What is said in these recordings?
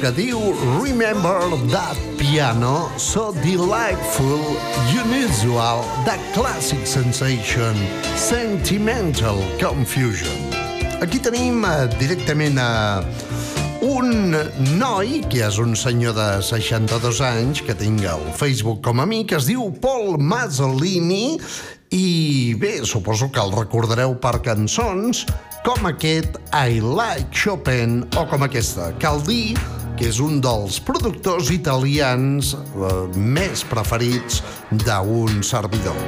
que diu Remember that piano, so delightful, unusual, that classic sensation, sentimental confusion. Aquí tenim uh, directament a uh, un noi, que és un senyor de 62 anys, que tinc al Facebook com a mi, que es diu Paul Mazzolini, i bé, suposo que el recordareu per cançons com aquest I Like Chopin o com aquesta. Cal dir que és un dels productors italians eh, més preferits d'un servidor.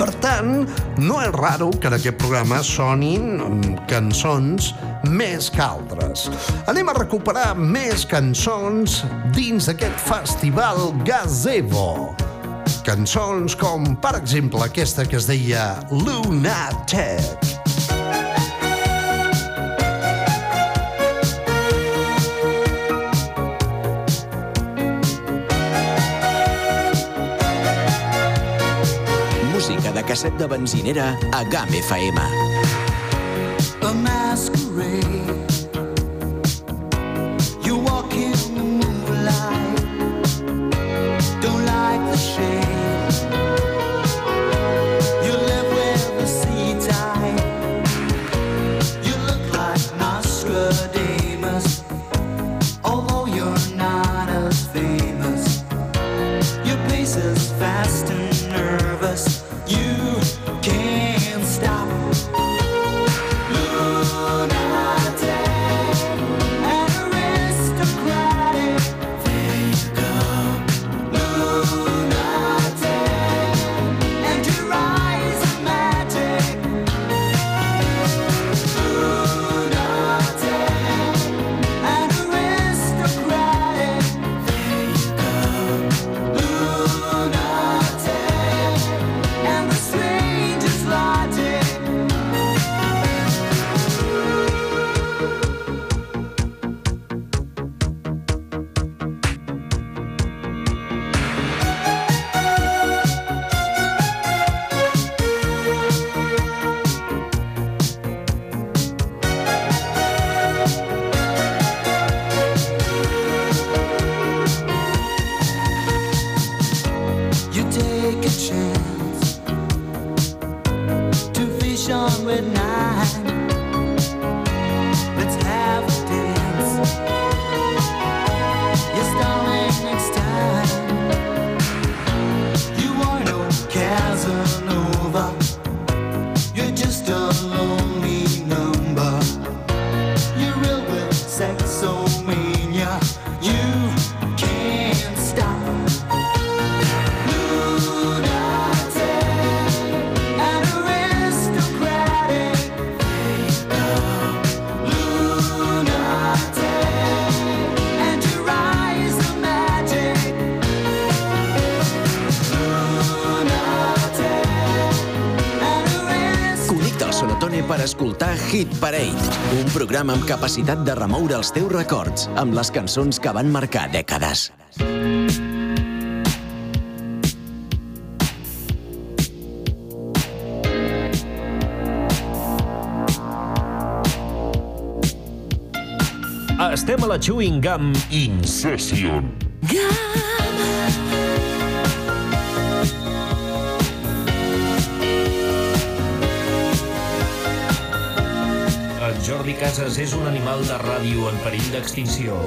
Per tant, no és raro que en aquest programa sonin mm, cançons més que altres. Anem a recuperar més cançons dins d'aquest festival Gazebo. Cançons com, per exemple, aquesta que es deia Lunatic. De casset de benzinera a GAM FM. a masquerade. Programa amb capacitat de remoure els teus records amb les cançons que van marcar dècades. Estem a la Chewing Gum Incession. En Casas és un animal de ràdio en perill d'extinció.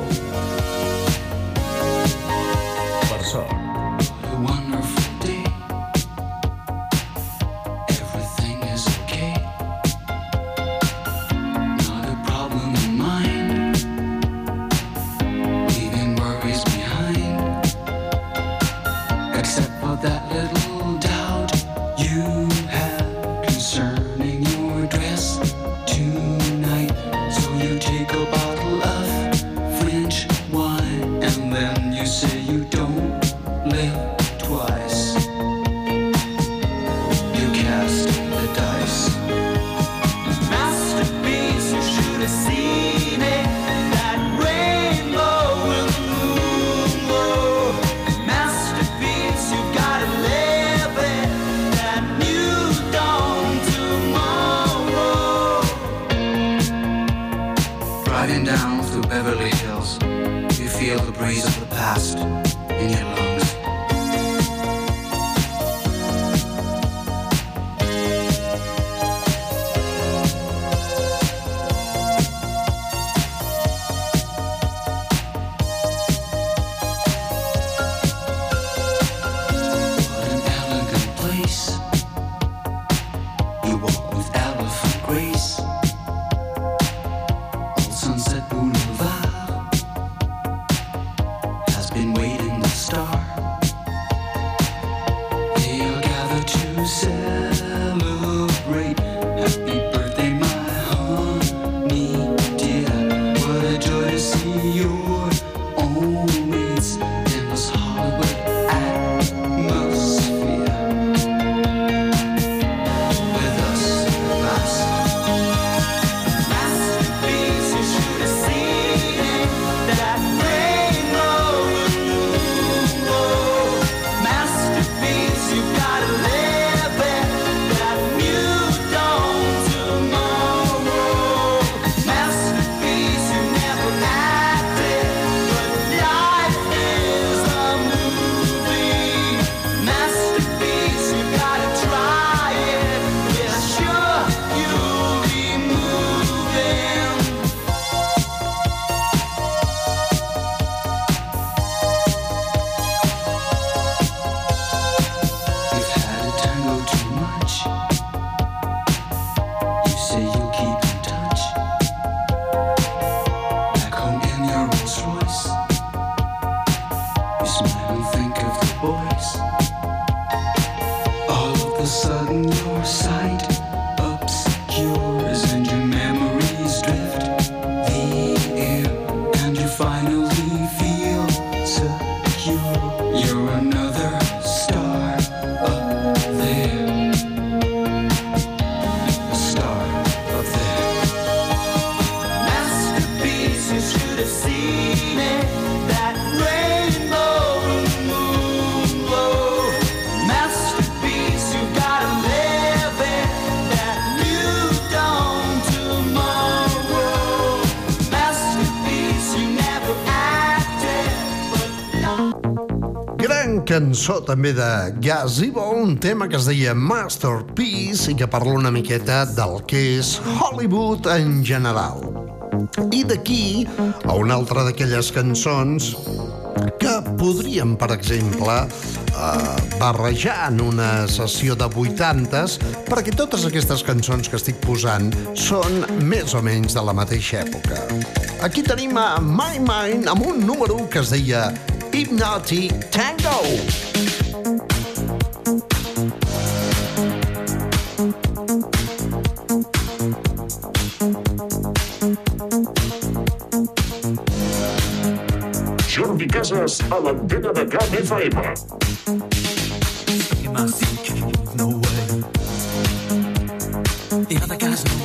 cançó també de Gazebo, un tema que es deia Masterpiece i que parla una miqueta del que és Hollywood en general. I d'aquí a una altra d'aquelles cançons que podríem, per exemple, eh, barrejar en una sessió de 80s, perquè totes aquestes cançons que estic posant són més o menys de la mateixa època. Aquí tenim a My Mind amb un número que es deia Hypnoti Tango. Jordi Casas a l'antena de Camp FM. Am I sick? No way. The other guys know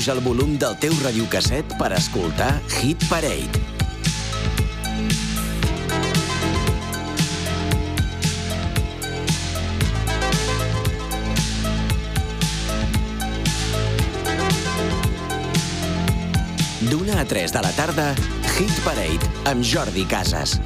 Apuja el volum del teu radiocasset per escoltar Hit Parade. D'una a 3 de la tarda, Hit Parade amb Jordi Casas.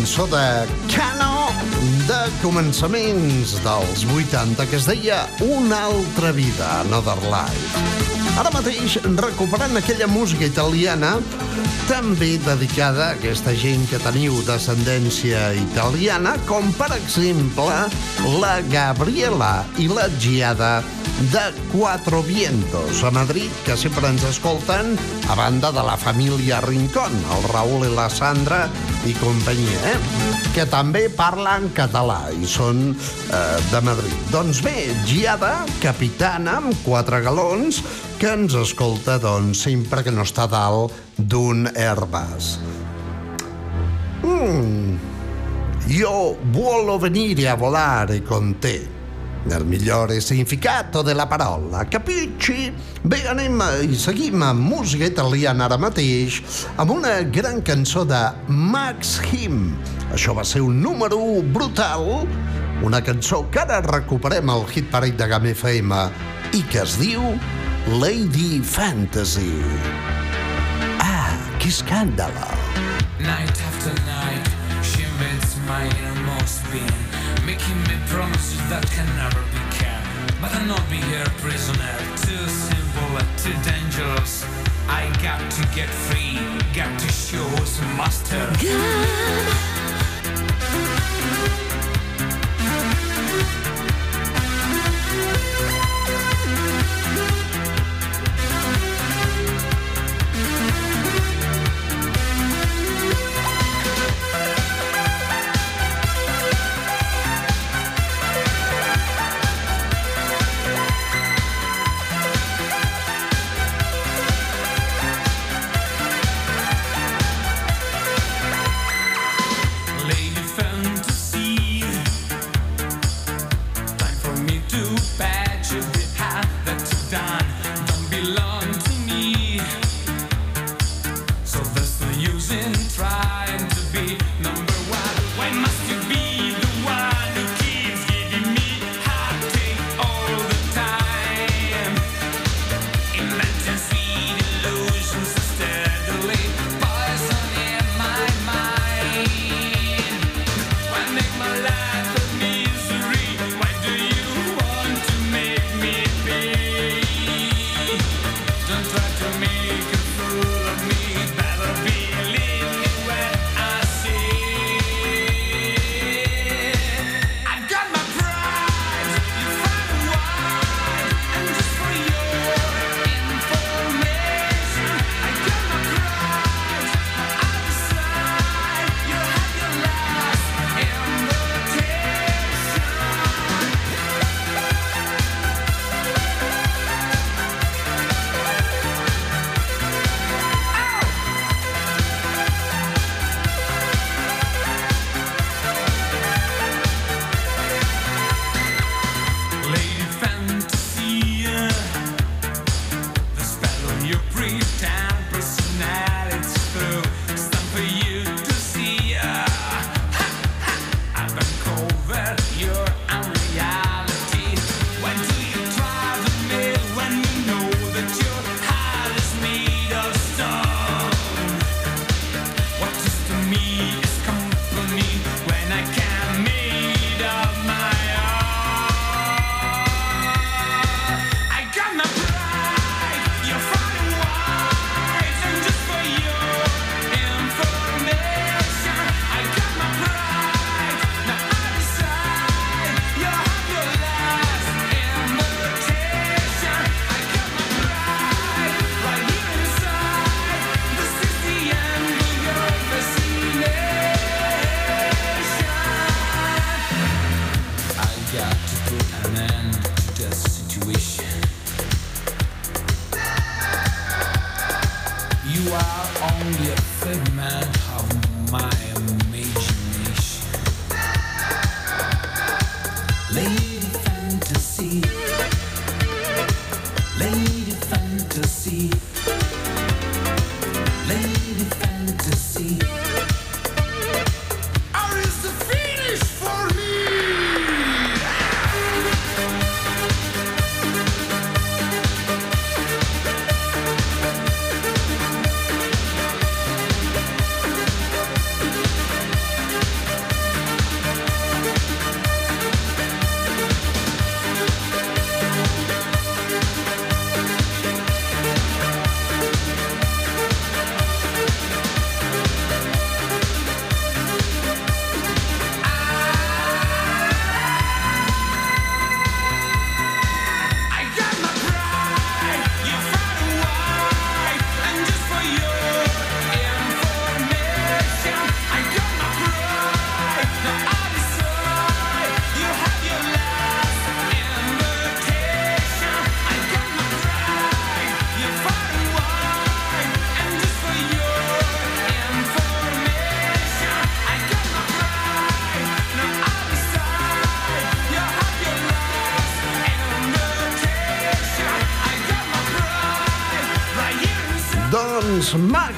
Cançó de Cano de començaments dels 80 que es deia Una altra vida, Another Life. Ara mateix, recuperant aquella música italiana, també dedicada a aquesta gent que teniu descendència italiana, com per exemple la Gabriela i la Giada de Cuatro Vientos a Madrid, que sempre ens escolten a banda de la família Rincón, el Raül i la Sandra i companyia, eh? que també parlen català i són eh, de Madrid. Doncs bé, Giada, capitana amb quatre galons, que ens escolta doncs, sempre que no està dalt d'un Airbus. Mm. Io vuolo venire a volare con te nel migliore significato della parola, capisci? Bé, anem seguim amb música italiana ara mateix amb una gran cançó de Max Him. Això va ser un número 1 brutal, una cançó que ara recuperem al hit parade de Game FM i que es diu Lady Fantasy. Ah, que escàndalo! Night after night, she invades my innermost being, making me promises that can never be kept. But I'm not be her prisoner, too simple and too dangerous. I got to get free, got to show some master. Lady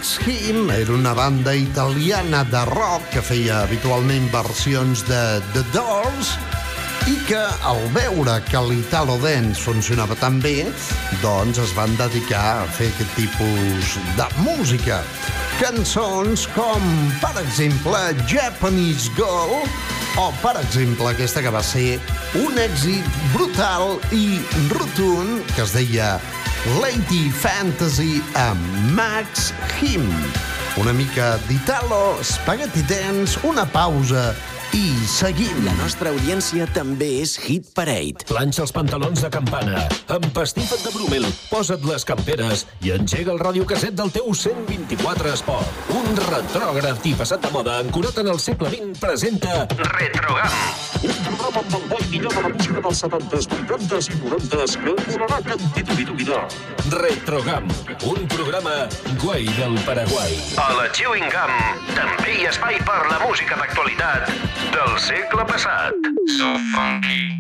Max Him era una banda italiana de rock que feia habitualment versions de The Doors i que al veure que l'Italo Dance funcionava tan bé, doncs es van dedicar a fer aquest tipus de música. Cançons com, per exemple, Japanese Girl o, per exemple, aquesta que va ser un èxit brutal i rotund que es deia Lady Fantasy amb Max Him. Una mica d'Italo, Spaghetti Dance, una pausa i seguim. La nostra audiència també és Hit Parade. Planxa els pantalons de campana, empastifa't de Brumel, posa't les camperes i engega el radiocasset del teu 124 Esport. Un retrògraf i passat de moda ancorat en el segle XX presenta Retrogam. Un programa amb el bo i millor de la música dels 70s, 80s i 90s que donarà cantitud i dominar. Retrogam, un programa guai del Paraguai. A la Chewing Gum també hi ha espai per la música d'actualitat segle passat. So funky.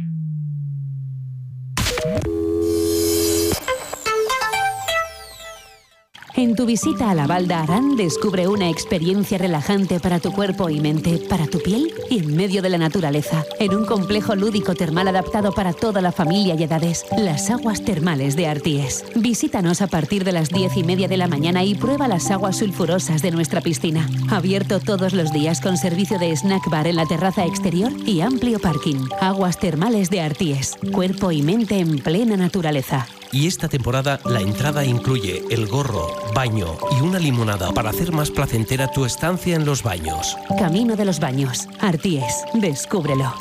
En tu visita a la Val de Arán descubre una experiencia relajante para tu cuerpo y mente, para tu piel y en medio de la naturaleza, en un complejo lúdico termal adaptado para toda la familia y edades, las aguas termales de Arties. Visítanos a partir de las diez y media de la mañana y prueba las aguas sulfurosas de nuestra piscina. Abierto todos los días con servicio de snack bar en la terraza exterior y amplio parking. Aguas termales de Arties, cuerpo y mente en plena naturaleza. Y esta temporada la entrada incluye el gorro, baño y una limonada para hacer más placentera tu estancia en los baños. Camino de los Baños. Arties. Descúbrelo.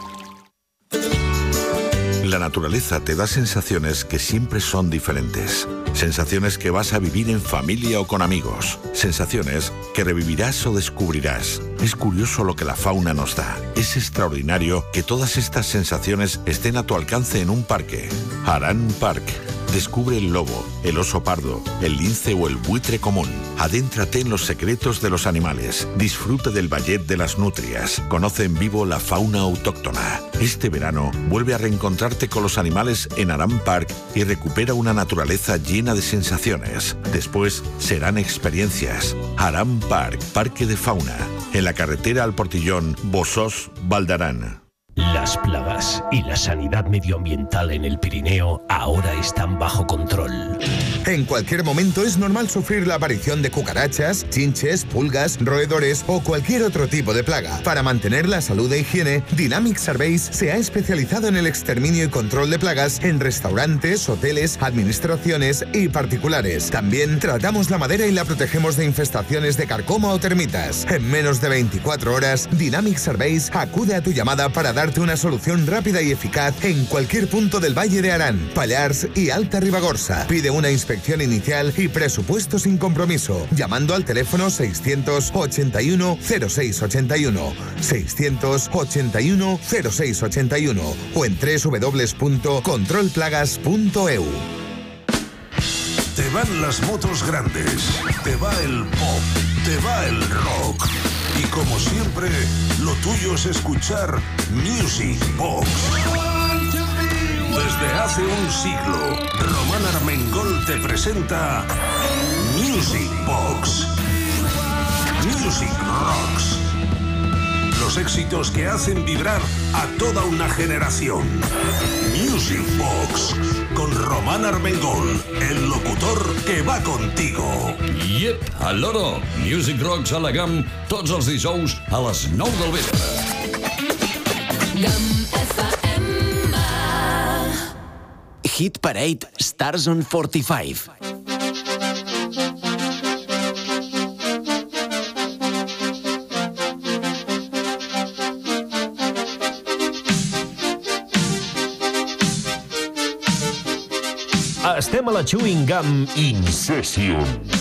La naturaleza te da sensaciones que siempre son diferentes. Sensaciones que vas a vivir en familia o con amigos. Sensaciones que revivirás o descubrirás. Es curioso lo que la fauna nos da. Es extraordinario que todas estas sensaciones estén a tu alcance en un parque. Harán Park. Descubre el lobo, el oso pardo, el lince o el buitre común. Adéntrate en los secretos de los animales. Disfruta del ballet de las nutrias. Conoce en vivo la fauna autóctona. Este verano vuelve a reencontrarte con los animales en Aram Park y recupera una naturaleza llena de sensaciones. Después serán experiencias. Aram Park, Parque de Fauna. En la carretera al Portillón, Bosos, Valdarán. Las plagas y la sanidad medioambiental en el Pirineo ahora están bajo control. En cualquier momento es normal sufrir la aparición de cucarachas, chinches, pulgas, roedores o cualquier otro tipo de plaga. Para mantener la salud e higiene, Dynamic Surveys se ha especializado en el exterminio y control de plagas en restaurantes, hoteles, administraciones y particulares. También tratamos la madera y la protegemos de infestaciones de carcoma o termitas. En menos de 24 horas, Dynamic Surveys acude a tu llamada para darte una solución rápida y eficaz en cualquier punto del Valle de Arán, Pallars y Alta Ribagorza. Pide una inspección inicial y presupuesto sin compromiso, llamando al teléfono 681 0681, 681 0681 o en www.controlplagas.eu. Te van las motos grandes, te va el pop, te va el rock. Y como siempre, lo tuyo es escuchar Music Box. Desde hace un siglo, Román Armengol te presenta Music Box. Music Rocks. Los éxitos que hacen vibrar a toda una generación. Music Box. Con Román Armengol, el locutor que va contigo. Yep, al loro. Music Rocks a la GAM tots els dijous a les 9 del vespre. Hit Parade Stars on 45. Estem a la Chewing Gum Incession. FM,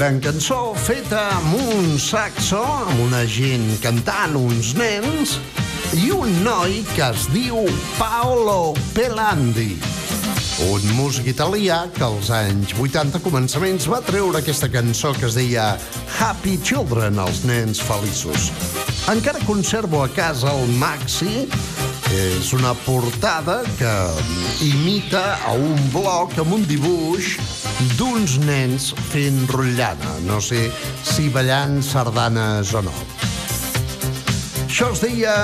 Gran cançó feta amb un saxo, amb una gent cantant, uns nens, i un noi que es diu Paolo Pelandi. Un músic italià que als anys 80 començaments va treure aquesta cançó que es deia Happy Children, els nens feliços. Encara conservo a casa el Maxi, és una portada que imita a un bloc amb un dibuix d'uns nens fent rotllana. No sé si ballant sardanes o no. Això es deia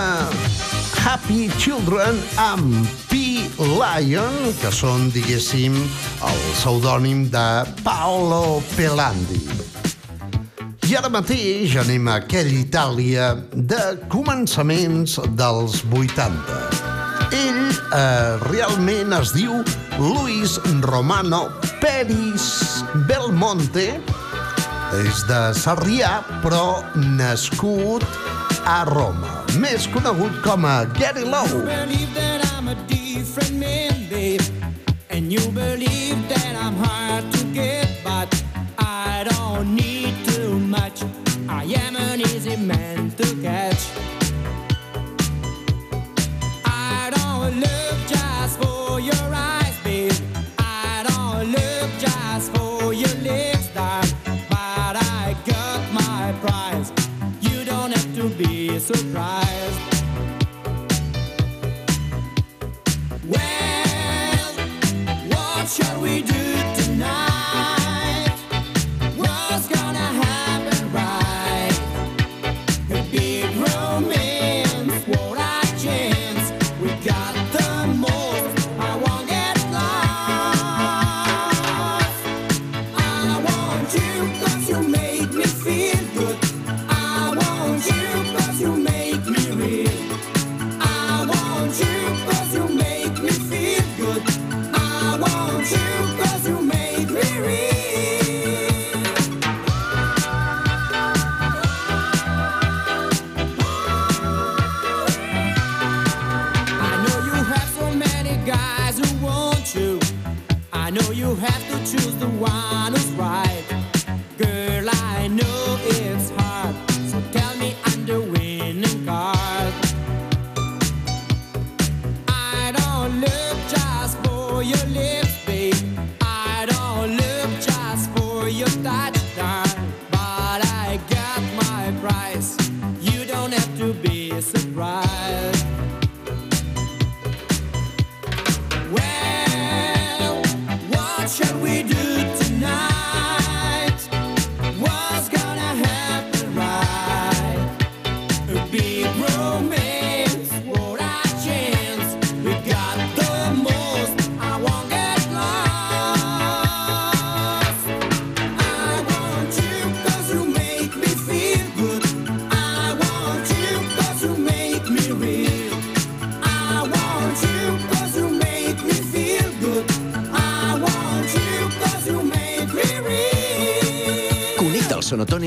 Happy Children amb P. Lion, que són, diguéssim, el pseudònim de Paolo Pelandi. I ara mateix anem a aquella Itàlia de començaments dels 80. Ell eh, realment es diu Luis Romano Peris Belmonte és de Sarrià, però nascut a Roma. Més conegut com a Gary Lowe. Man, babe, and you believe that I'm hard to get, but I don't need too much. I am an easy man to catch. surprise.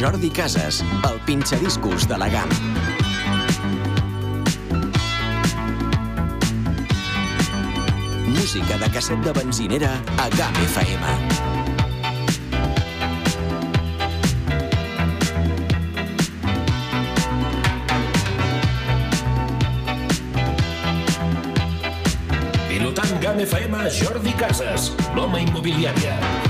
Jordi Casas, el pinxadiscos de la GAM. Música de casset de benzinera a GAM FM. GAM FM Jordi Casas, l'home immobiliària.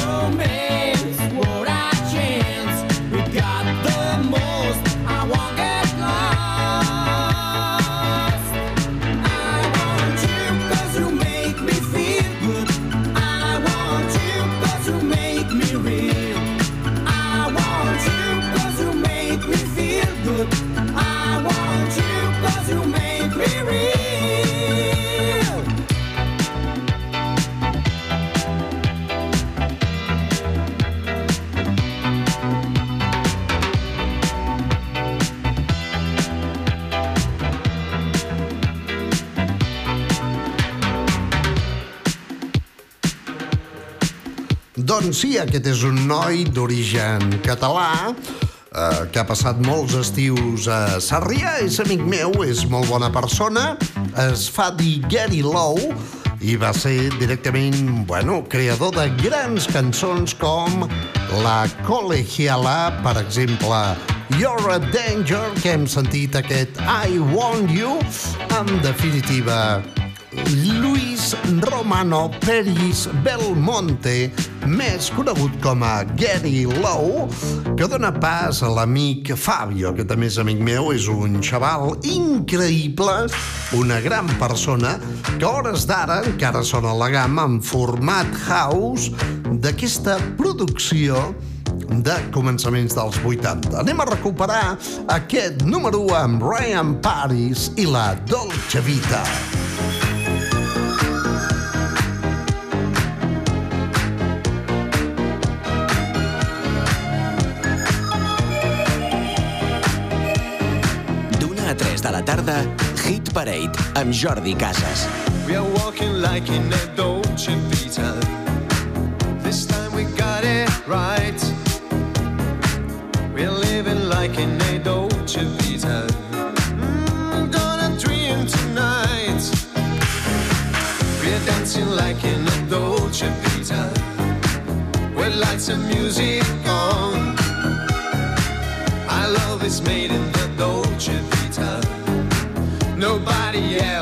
Romance, sí, aquest és un noi d'origen català eh, que ha passat molts estius a Sarrià, és amic meu, és molt bona persona, es fa dir Gary Lowe i va ser directament, bueno, creador de grans cançons com La Colegiala, per exemple, You're a Danger, que hem sentit aquest I Want You, en definitiva, Luis Romano Peris Belmonte, més conegut com a Gary Lowe, que dona pas a l'amic Fabio, que també és amic meu, és un xaval increïble, una gran persona, que hores d'ara encara sona la gamma en format house d'aquesta producció de començaments dels 80. Anem a recuperar aquest número 1 amb Ryan Paris i la Dolce Vita. D'una tarda, Hit Parade amb Jordi Casas. We are walking like in a Dolce Vita. This time we got it right. We're living like in a Dolce Vita. Mm, gonna dream tonight. We're dancing like in a Dolce Vita. With lights and music on. Our love is made in the Dolce Vita. Yeah.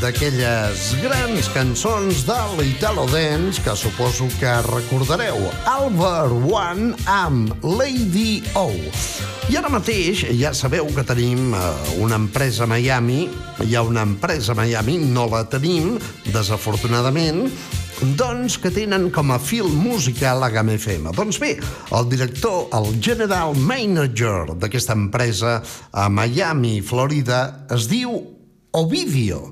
D'aquelles grans cançons de l'Italo Dance que suposo que recordareu, Albert One amb Lady O. I ara mateix ja sabeu que tenim eh, una empresa a Miami, hi ha una empresa a Miami, no la tenim, desafortunadament, doncs que tenen com a fil musical la GAM FM. Doncs bé, el director, el general manager d'aquesta empresa a Miami, Florida, es diu Ovidio.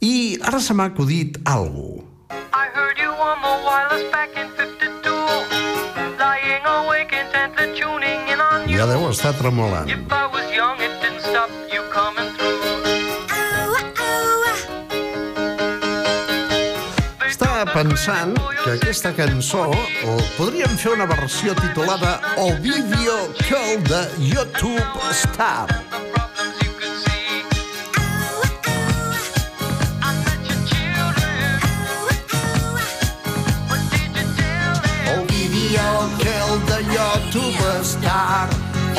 I ara se m'ha acudit alguna I heard you on the wireless back in 52. Lying awake intently tuning in on you. Ja deu estar tremolant. If I was young, it didn't stop you coming through. Pensant que aquesta cançó o podríem fer una versió titulada Ovidio Call de YouTube Star. Ovidio Call de YouTube Star.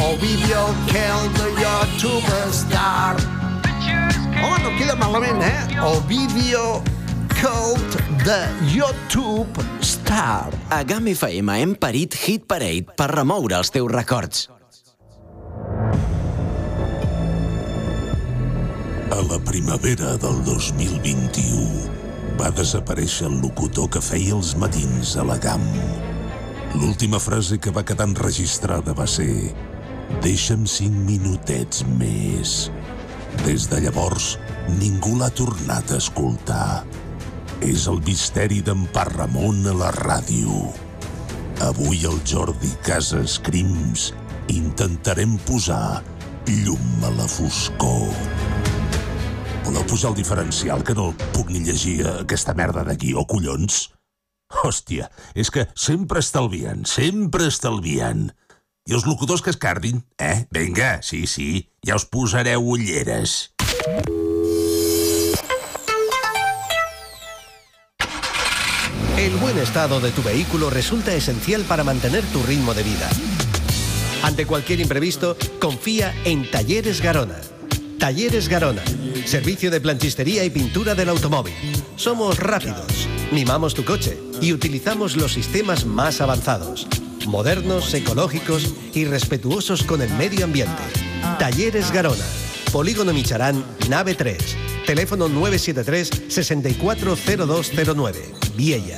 Ovidio Call de YouTube Star. Home, no queda malament, eh? Ovidio Cult de YouTube Star. A GAM FM hem parit Hit Parade per remoure els teus records. A la primavera del 2021 va desaparèixer el locutor que feia els matins a la GAM. L'última frase que va quedar enregistrada va ser «Deixa'm cinc minutets més». Des de llavors, ningú l'ha tornat a escoltar. És el misteri d'en Parramon a la ràdio. Avui el Jordi Casas Crims intentarem posar llum a la foscor. Voleu posar el diferencial, que no puc ni llegir aquesta merda de guió, collons? Hòstia, és que sempre estalvien, sempre estalvien. I els locutors que es cardin, eh? Vinga, sí, sí, ja us posareu ulleres. El buen estado de tu vehículo resulta esencial para mantener tu ritmo de vida. Ante cualquier imprevisto, confía en Talleres Garona. Talleres Garona, servicio de planchistería y pintura del automóvil. Somos rápidos, mimamos tu coche y utilizamos los sistemas más avanzados, modernos, ecológicos y respetuosos con el medio ambiente. Talleres Garona, Polígono Micharán, nave 3, teléfono 973 640209, Viella.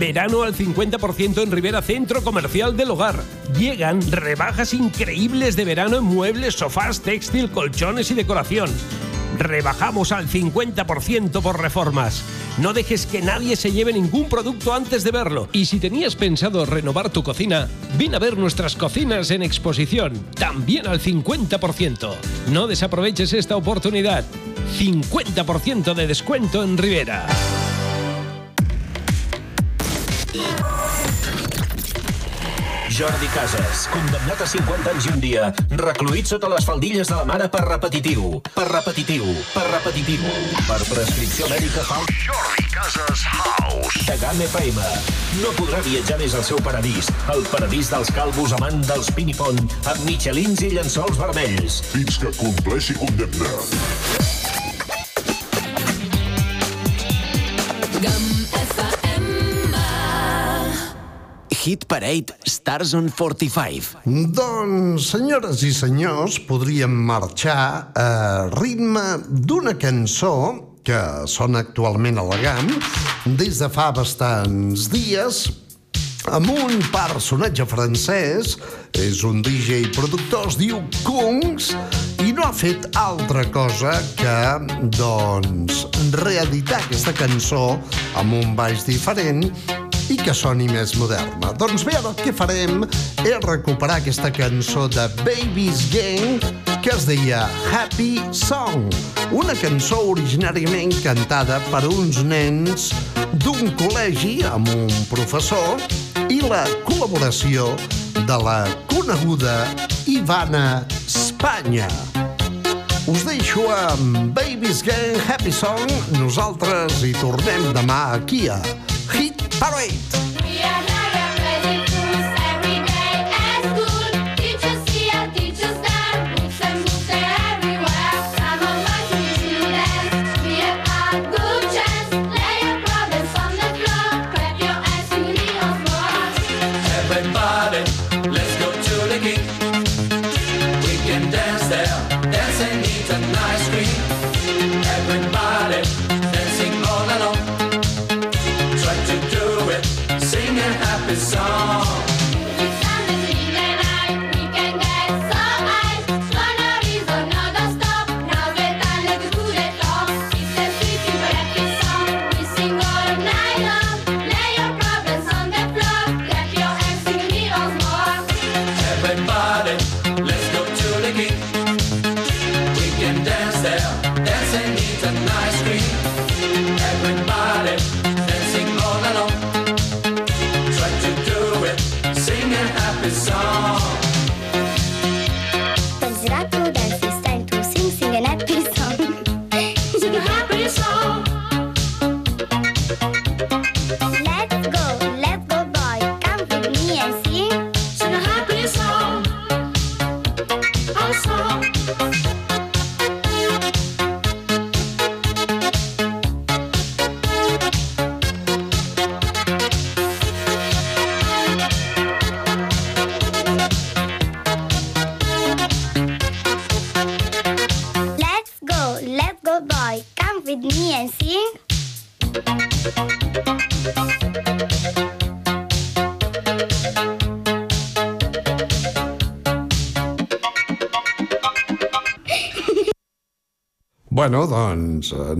Verano al 50% en Rivera Centro Comercial del Hogar. Llegan rebajas increíbles de verano en muebles, sofás, textil, colchones y decoración. Rebajamos al 50% por reformas. No dejes que nadie se lleve ningún producto antes de verlo. Y si tenías pensado renovar tu cocina, ven a ver nuestras cocinas en exposición, también al 50%. No desaproveches esta oportunidad. 50% de descuento en Rivera. Jordi Casas, condemnat a 50 anys i un dia, recluït sota les faldilles de la mare per repetitiu, per repetitiu, per repetitiu, per prescripció mèdica fa Jordi Casas House. de GAM FM. No podrà viatjar més al seu paradís, el paradís dels calvos amant dels pinipon, amb michelins i llençols vermells. Fins que compleixi condemna. Hit Parade Stars on 45. Doncs, senyores i senyors, podríem marxar a ritme d'una cançó que sona actualment a la GAM des de fa bastants dies amb un personatge francès, és un DJ productor, es diu Kungs, i no ha fet altra cosa que, doncs, reeditar aquesta cançó amb un baix diferent i que soni més moderna. Doncs bé, el que farem és recuperar aquesta cançó de Baby's Gang que es deia Happy Song, una cançó originàriament cantada per uns nens d'un col·legi amb un professor i la col·laboració de la coneguda Ivana Espanya. Us deixo amb Baby's Gang Happy Song. Nosaltres hi tornem demà aquí a Hit Parade. come Bueno, doncs, eh,